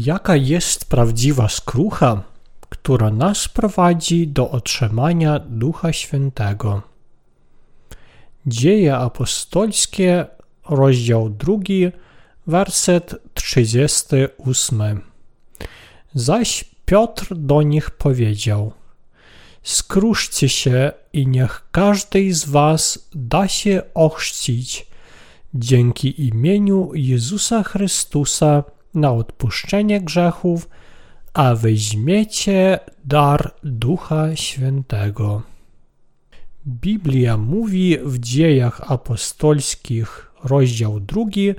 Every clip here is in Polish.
Jaka jest prawdziwa skrucha, która nas prowadzi do otrzymania Ducha Świętego? Dzieje apostolskie, rozdział 2, werset 38. Zaś Piotr do nich powiedział: Skruszcie się i niech każdy z was da się ochrzcić dzięki imieniu Jezusa Chrystusa na odpuszczenie grzechów, a weźmiecie dar Ducha Świętego. Biblia mówi w Dziejach Apostolskich, rozdział drugi,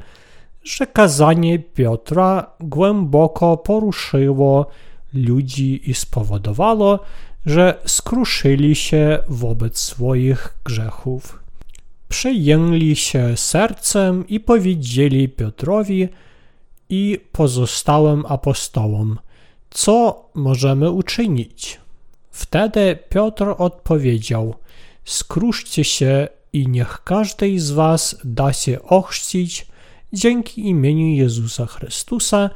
że kazanie Piotra głęboko poruszyło ludzi i spowodowało, że skruszyli się wobec swoich grzechów. Przejęli się sercem i powiedzieli Piotrowi i pozostałym apostołom, co możemy uczynić? Wtedy Piotr odpowiedział, skruszcie się i niech każdy z was da się ochrzcić dzięki imieniu Jezusa Chrystusa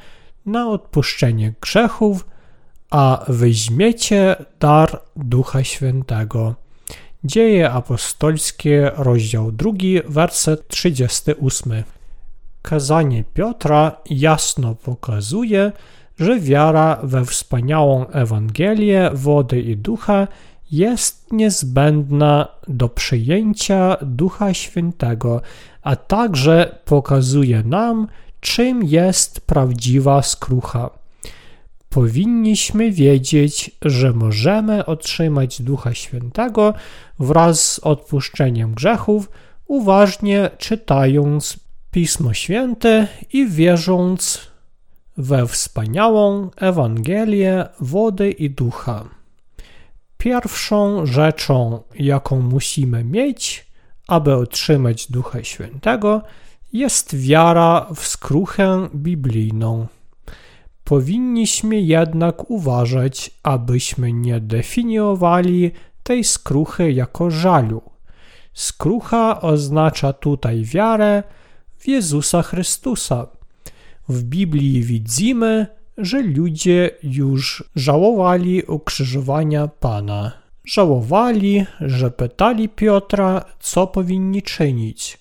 na odpuszczenie grzechów, a weźmiecie dar Ducha Świętego. Dzieje apostolskie, rozdział 2, werset 38. Kazanie Piotra jasno pokazuje, że wiara we wspaniałą Ewangelię wody i ducha jest niezbędna do przyjęcia Ducha Świętego, a także pokazuje nam, czym jest prawdziwa skrucha. Powinniśmy wiedzieć, że możemy otrzymać Ducha Świętego wraz z odpuszczeniem grzechów, uważnie czytając Pismo Święte i wierząc we wspaniałą Ewangelię wody i ducha. Pierwszą rzeczą, jaką musimy mieć, aby otrzymać Ducha Świętego, jest wiara w skruchę biblijną. Powinniśmy jednak uważać, abyśmy nie definiowali tej skruchy jako żalu. Skrucha oznacza tutaj wiarę w Jezusa Chrystusa. W Biblii widzimy, że ludzie już żałowali ukrzyżowania Pana. Żałowali, że pytali Piotra, co powinni czynić,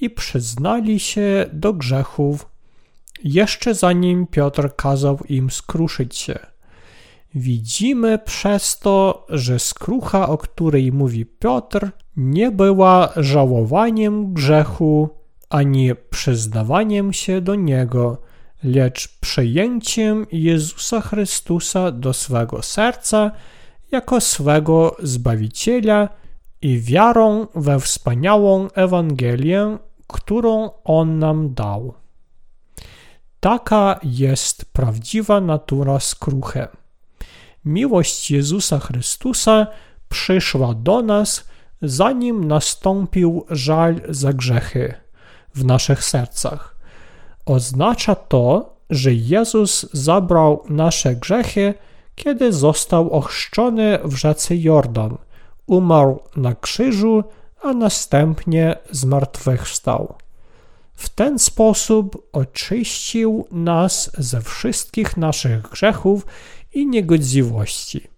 i przyznali się do grzechów, jeszcze zanim Piotr kazał im skruszyć się. Widzimy przez to, że skrucha, o której mówi Piotr, nie była żałowaniem grzechu ani przyznawaniem się do niego, lecz przejęciem Jezusa Chrystusa do swego serca jako swego Zbawiciela i wiarą we wspaniałą Ewangelię, którą On nam dał. Taka jest prawdziwa natura skruchy. Miłość Jezusa Chrystusa przyszła do nas, zanim nastąpił żal za grzechy w naszych sercach. Oznacza to, że Jezus zabrał nasze grzechy, kiedy został ochrzczony w rzece Jordan, umarł na krzyżu, a następnie zmartwychwstał. W ten sposób oczyścił nas ze wszystkich naszych grzechów i niegodziwości.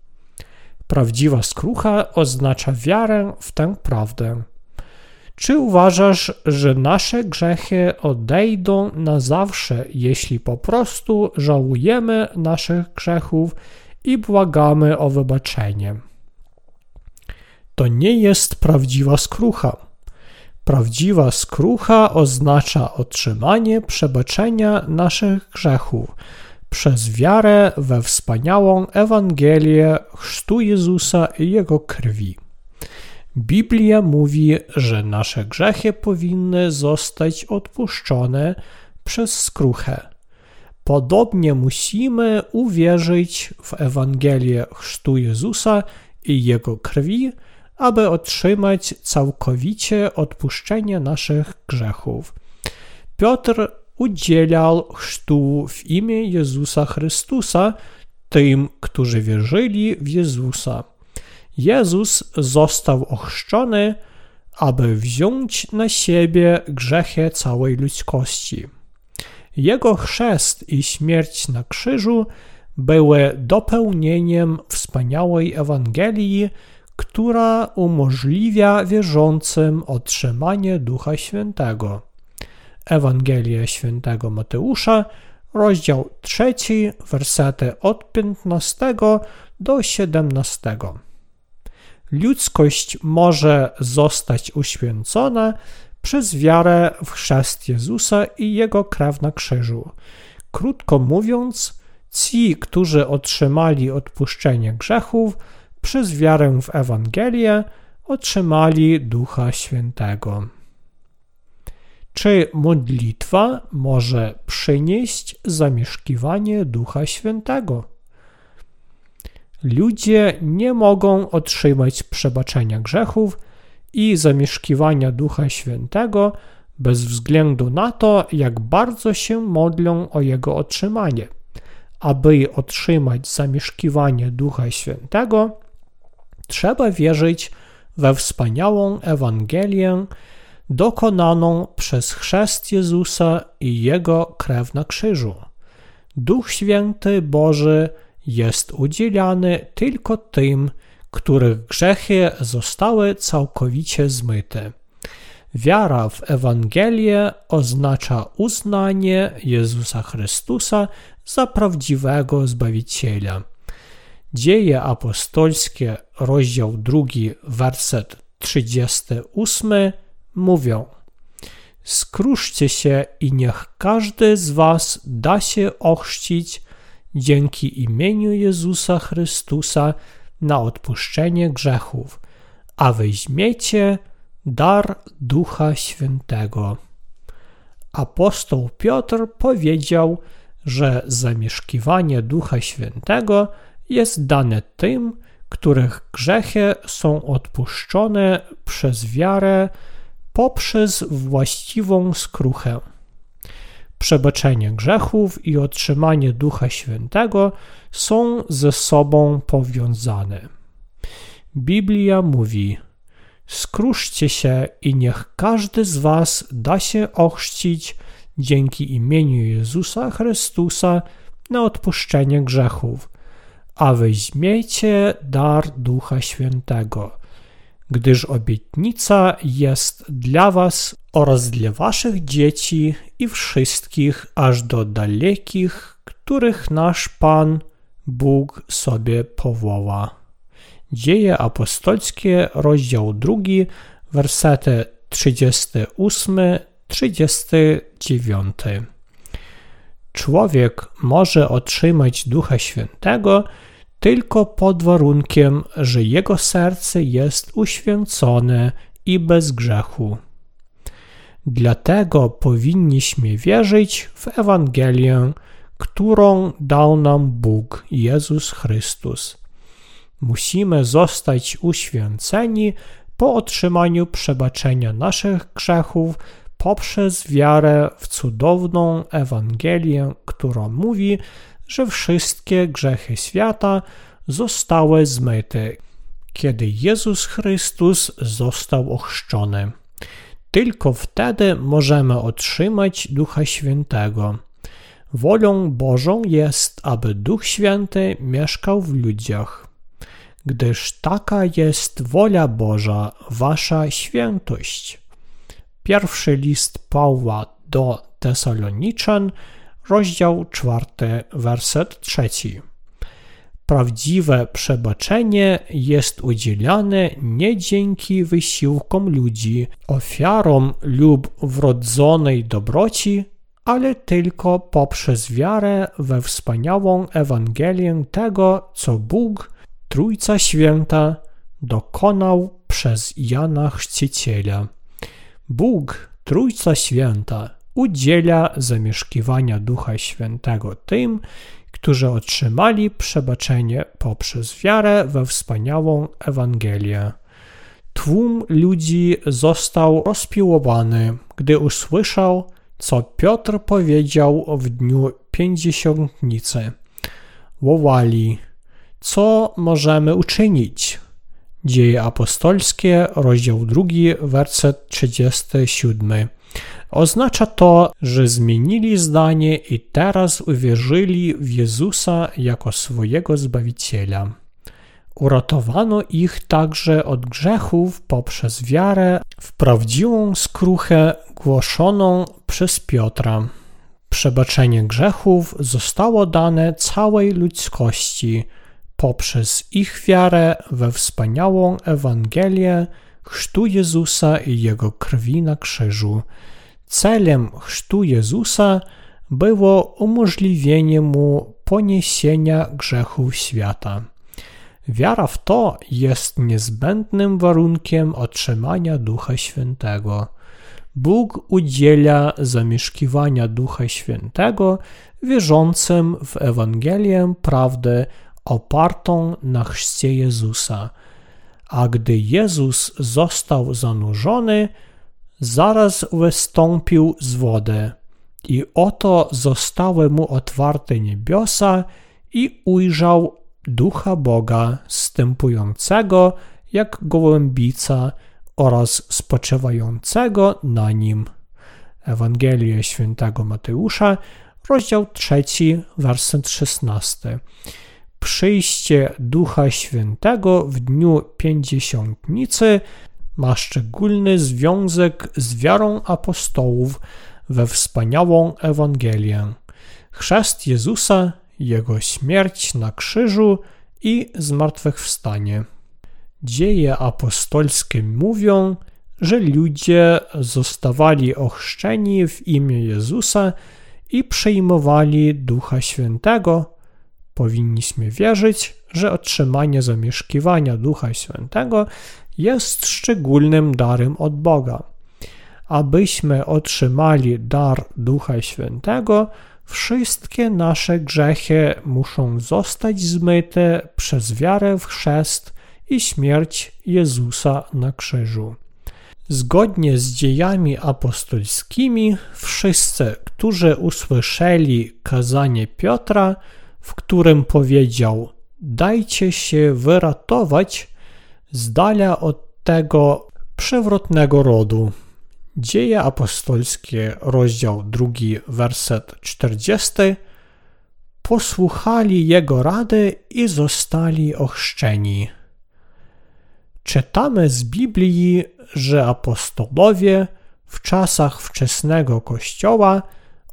Prawdziwa skrucha oznacza wiarę w tę prawdę. Czy uważasz, że nasze grzechy odejdą na zawsze, jeśli po prostu żałujemy naszych grzechów i błagamy o wybaczenie? To nie jest prawdziwa skrucha. Prawdziwa skrucha oznacza otrzymanie przebaczenia naszych grzechów przez wiarę we wspaniałą Ewangelię chrztu Jezusa i Jego krwi. Biblia mówi, że nasze grzechy powinny zostać odpuszczone przez skruchę. Podobnie musimy uwierzyć w Ewangelię chrztu Jezusa i Jego krwi, aby otrzymać całkowicie odpuszczenie naszych grzechów. Piotr udzielał chrztu w imię Jezusa Chrystusa tym, którzy wierzyli w Jezusa. Jezus został ochrzczony, aby wziąć na siebie grzechy całej ludzkości. Jego chrzest i śmierć na krzyżu były dopełnieniem wspaniałej Ewangelii, która umożliwia wierzącym otrzymanie Ducha Świętego. Ewangelia Świętego Mateusza, rozdział 3, wersety od 15 do 17. Ludzkość może zostać uświęcona przez wiarę w chrzest Jezusa i Jego krew na krzyżu. Krótko mówiąc, ci, którzy otrzymali odpuszczenie grzechów przez wiarę w Ewangelię, otrzymali Ducha Świętego. Czy modlitwa może przynieść zamieszkiwanie Ducha Świętego? Ludzie nie mogą otrzymać przebaczenia grzechów i zamieszkiwania Ducha Świętego bez względu na to, jak bardzo się modlą o jego otrzymanie. Aby otrzymać zamieszkiwanie Ducha Świętego, trzeba wierzyć we wspaniałą Ewangelię dokonaną przez chrzest Jezusa i Jego krew na krzyżu. Duch Święty Boży jest udzielany tylko tym, których grzechy zostały całkowicie zmyte. Wiara w Ewangelię oznacza uznanie Jezusa Chrystusa za prawdziwego Zbawiciela. Dzieje apostolskie, rozdział 2, werset 38 mówią: Skruszcie się i niech każdy z was da się ochrzcić dzięki imieniu Jezusa Chrystusa na odpuszczenie grzechów, a weźmiecie dar Ducha Świętego. Apostoł Piotr powiedział, że zamieszkiwanie Ducha Świętego jest dane tym, których grzechy są odpuszczone przez wiarę poprzez właściwą skruchę. Przebaczenie grzechów i otrzymanie Ducha Świętego są ze sobą powiązane. Biblia mówi: Skruszcie się i niech każdy z Was da się ochrzcić dzięki imieniu Jezusa Chrystusa na odpuszczenie grzechów, a weźmiecie dar Ducha Świętego gdyż obietnica jest dla was oraz dla waszych dzieci i wszystkich aż do dalekich, których nasz Pan Bóg sobie powoła. Dzieje apostolskie, rozdział 2, wersety 38-39. Człowiek może otrzymać Ducha Świętego, tylko pod warunkiem, że jego serce jest uświęcone i bez grzechu. Dlatego powinniśmy wierzyć w Ewangelię, którą dał nam Bóg, Jezus Chrystus. Musimy zostać uświęceni po otrzymaniu przebaczenia naszych grzechów poprzez wiarę w cudowną Ewangelię, która mówi, że wszystkie grzechy świata zostały zmyte, kiedy Jezus Chrystus został ochrzczony. Tylko wtedy możemy otrzymać Ducha Świętego. Wolą Bożą jest, aby Duch Święty mieszkał w ludziach, gdyż taka jest wola Boża, wasza świętość. Pierwszy list Pawła do Tesaloniczan, rozdział czwarty, werset trzeci. Prawdziwe przebaczenie jest udzielane nie dzięki wysiłkom ludzi, ofiarom lub wrodzonej dobroci, ale tylko poprzez wiarę we wspaniałą Ewangelię tego, co Bóg, Trójca Święta, dokonał przez Jana Chrzciciela. Bóg, Trójca Święta, udziela zamieszkiwania Ducha Świętego tym, którzy otrzymali przebaczenie poprzez wiarę we wspaniałą Ewangelię. Tłum ludzi został rozpiłowany, gdy usłyszał, co Piotr powiedział w dniu pięćdziesiątnicy. Wołali, co możemy uczynić? Dzieje apostolskie, rozdział 2, werset 37. Oznacza to, że zmienili zdanie i teraz uwierzyli w Jezusa jako swojego Zbawiciela. Uratowano ich także od grzechów poprzez wiarę w prawdziwą skruchę głoszoną przez Piotra. Przebaczenie grzechów zostało dane całej ludzkości poprzez ich wiarę we wspaniałą Ewangelię chrztu Jezusa i Jego krwi na krzyżu. Celem chrztu Jezusa było umożliwienie mu poniesienia grzechów świata. Wiara w to jest niezbędnym warunkiem otrzymania Ducha Świętego. Bóg udziela zamieszkiwania Ducha Świętego wierzącym w Ewangelię prawdę opartą na chrzcie Jezusa. A gdy Jezus został zanurzony, zaraz wystąpił z wody. I oto zostały mu otwarte niebiosa i ujrzał Ducha Boga stępującego jak gołębica oraz spoczywającego na nim. Ewangelia Świętego Mateusza, rozdział 3, werset 16. Przyjście Ducha Świętego w dniu Pięćdziesiątnicy ma szczególny związek z wiarą apostołów we wspaniałą Ewangelię. Chrzest Jezusa, Jego śmierć na krzyżu i zmartwychwstanie. Dzieje apostolskie mówią, że ludzie zostawali ochrzczeni w imię Jezusa i przyjmowali Ducha Świętego. Powinniśmy wierzyć, że otrzymanie zamieszkiwania Ducha Świętego jest szczególnym darem od Boga. Abyśmy otrzymali dar Ducha Świętego, wszystkie nasze grzechy muszą zostać zmyte przez wiarę w chrzest i śmierć Jezusa na krzyżu. Zgodnie z dziejami apostolskimi, wszyscy, którzy usłyszeli kazanie Piotra, w którym powiedział: Dajcie się wyratować z dala od tego przewrotnego rodu. Dzieje apostolskie, rozdział 2, werset 40. Posłuchali jego rady i zostali ochrzczeni. Czytamy z Biblii, że apostolowie w czasach wczesnego Kościoła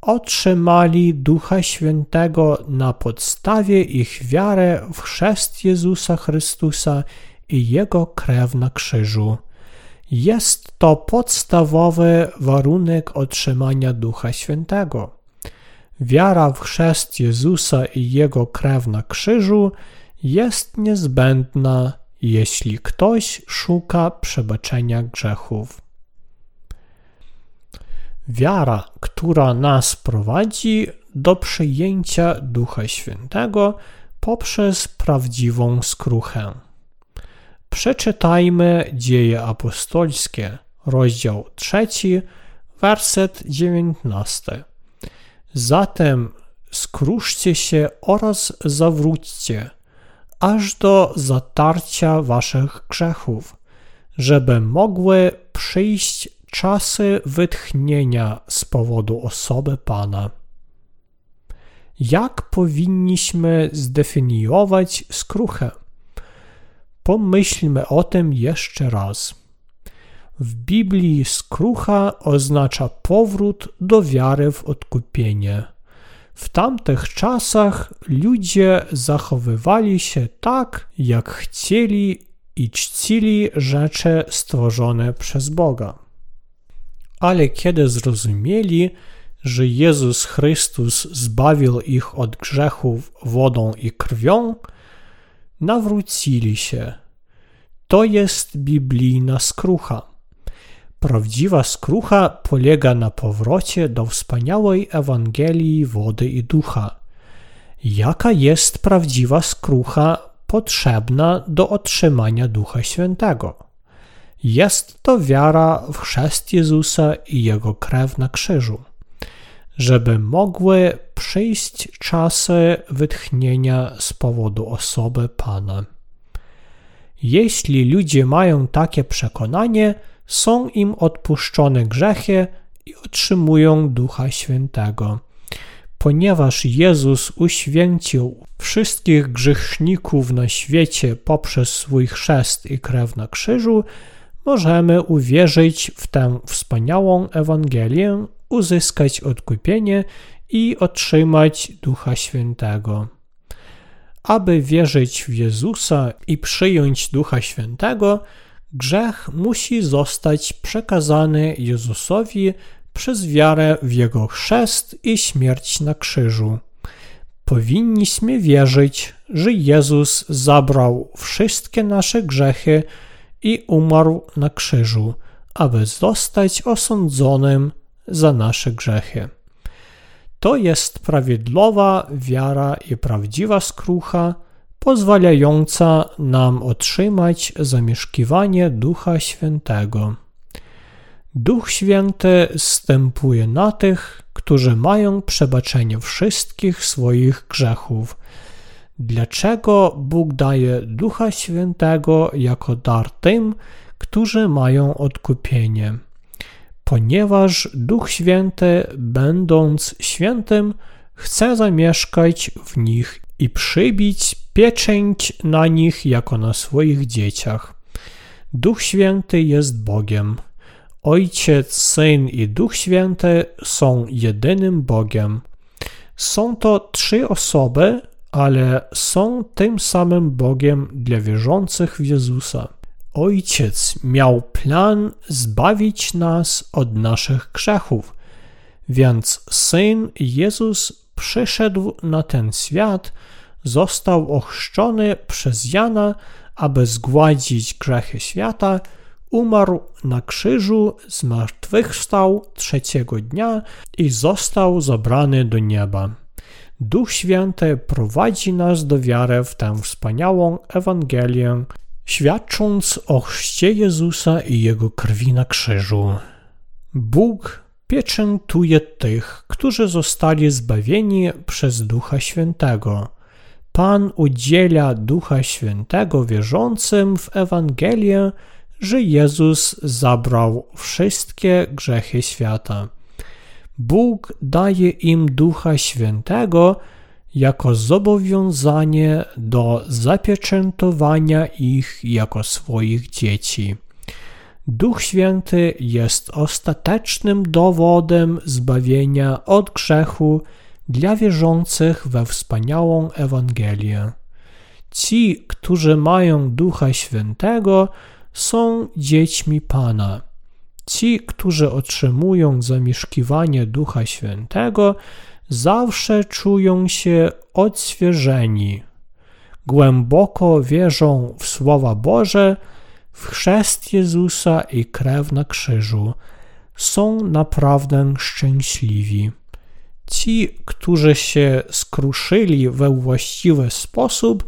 otrzymali Ducha Świętego na podstawie ich wiary w chrzest Jezusa Chrystusa i Jego krew na krzyżu. Jest to podstawowy warunek otrzymania Ducha Świętego. Wiara w chrzest Jezusa i Jego krew na krzyżu jest niezbędna jeśli ktoś szuka przebaczenia grzechów. Wiara, która nas prowadzi do przyjęcia Ducha Świętego poprzez prawdziwą skruchę. Przeczytajmy Dzieje Apostolskie, rozdział 3, werset 19. Zatem skruszcie się oraz zawróćcie, aż do zatarcia waszych grzechów, żeby mogły przyjść czasy wytchnienia z powodu osoby Pana. Jak powinniśmy zdefiniować skruchę? Pomyślmy o tym jeszcze raz. W Biblii skrucha oznacza powrót do wiary w odkupienie w tamtych czasach ludzie zachowywali się tak, jak chcieli i czcili rzeczy stworzone przez Boga. Ale kiedy zrozumieli, że Jezus Chrystus zbawił ich od grzechów wodą i krwią, nawrócili się. To jest biblijna skrucha. Prawdziwa skrucha polega na powrocie do wspaniałej Ewangelii wody i ducha. Jaka jest prawdziwa skrucha potrzebna do otrzymania Ducha Świętego? Jest to wiara w chrzest Jezusa i Jego krew na krzyżu, żeby mogły przyjść czasy wytchnienia z powodu osoby Pana. Jeśli ludzie mają takie przekonanie, są im odpuszczone grzechy i otrzymują Ducha Świętego. Ponieważ Jezus uświęcił wszystkich grzeszników na świecie poprzez swój chrzest i krew na krzyżu, możemy uwierzyć w tę wspaniałą Ewangelię, uzyskać odkupienie i otrzymać Ducha Świętego. Aby wierzyć w Jezusa i przyjąć Ducha Świętego, grzech musi zostać przekazany Jezusowi przez wiarę w Jego chrzest i śmierć na krzyżu. Powinniśmy wierzyć, że Jezus zabrał wszystkie nasze grzechy i umarł na krzyżu, aby zostać osądzonym za nasze grzechy. To jest prawidłowa wiara i prawdziwa skrucha, pozwalająca nam otrzymać zamieszkiwanie Ducha Świętego. Duch Święty stępuje na tych, którzy mają przebaczenie wszystkich swoich grzechów. Dlaczego Bóg daje Ducha Świętego jako dar tym, którzy mają odkupienie? Ponieważ Duch Święty, będąc świętym, chce zamieszkać w nich i przybić pieczęć na nich jako na swoich dzieciach. Duch Święty jest Bogiem. Ojciec, Syn i Duch Święty są jedynym Bogiem. Są to trzy osoby, ale są tym samym Bogiem dla wierzących w Jezusa. Ojciec miał plan zbawić nas od naszych grzechów, więc Syn Jezus przyszedł na ten świat, został ochrzczony przez Jana, aby zgładzić grzechy świata, umarł na krzyżu, zmartwychwstał trzeciego dnia i został zabrany do nieba. Duch Święty prowadzi nas do wiary w tę wspaniałą Ewangelię, świadcząc o chrzcie Jezusa i Jego krwi na krzyżu. Bóg pieczętuje tych, którzy zostali zbawieni przez Ducha Świętego. Pan udziela Ducha Świętego wierzącym w Ewangelię, że Jezus zabrał wszystkie grzechy świata. Bóg daje im Ducha Świętego jako zobowiązanie do zapieczętowania ich jako swoich dzieci. Duch Święty jest ostatecznym dowodem zbawienia od grzechu dla wierzących we wspaniałą Ewangelię. Ci, którzy mają Ducha Świętego, są dziećmi Pana. Ci, którzy otrzymują zamieszkiwanie Ducha Świętego, zawsze czują się odświeżeni. Głęboko wierzą w Słowa Boże, w chrzest Jezusa i krew na krzyżu. Są naprawdę szczęśliwi. Ci, którzy się skruszyli we właściwy sposób,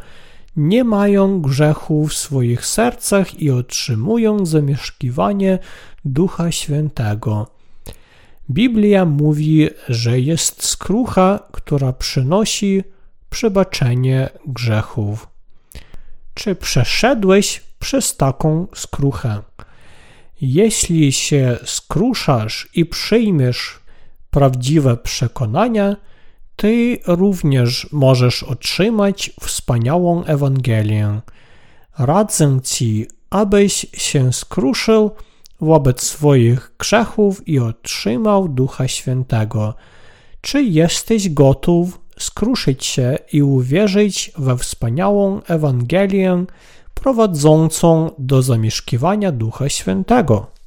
nie mają grzechu w swoich sercach i otrzymują zamieszkiwanie Ducha Świętego. Biblia mówi, że jest skrucha, która przynosi przebaczenie grzechów. Czy przeszedłeś przez taką skruchę? Jeśli się skruszasz i przyjmiesz prawdziwe przekonania, ty również możesz otrzymać wspaniałą Ewangelię. Radzę ci, abyś się skruszył wobec swoich grzechów i otrzymał Ducha Świętego. Czy jesteś gotów skruszyć się i uwierzyć we wspaniałą Ewangelię prowadzącą do zamieszkiwania Ducha Świętego?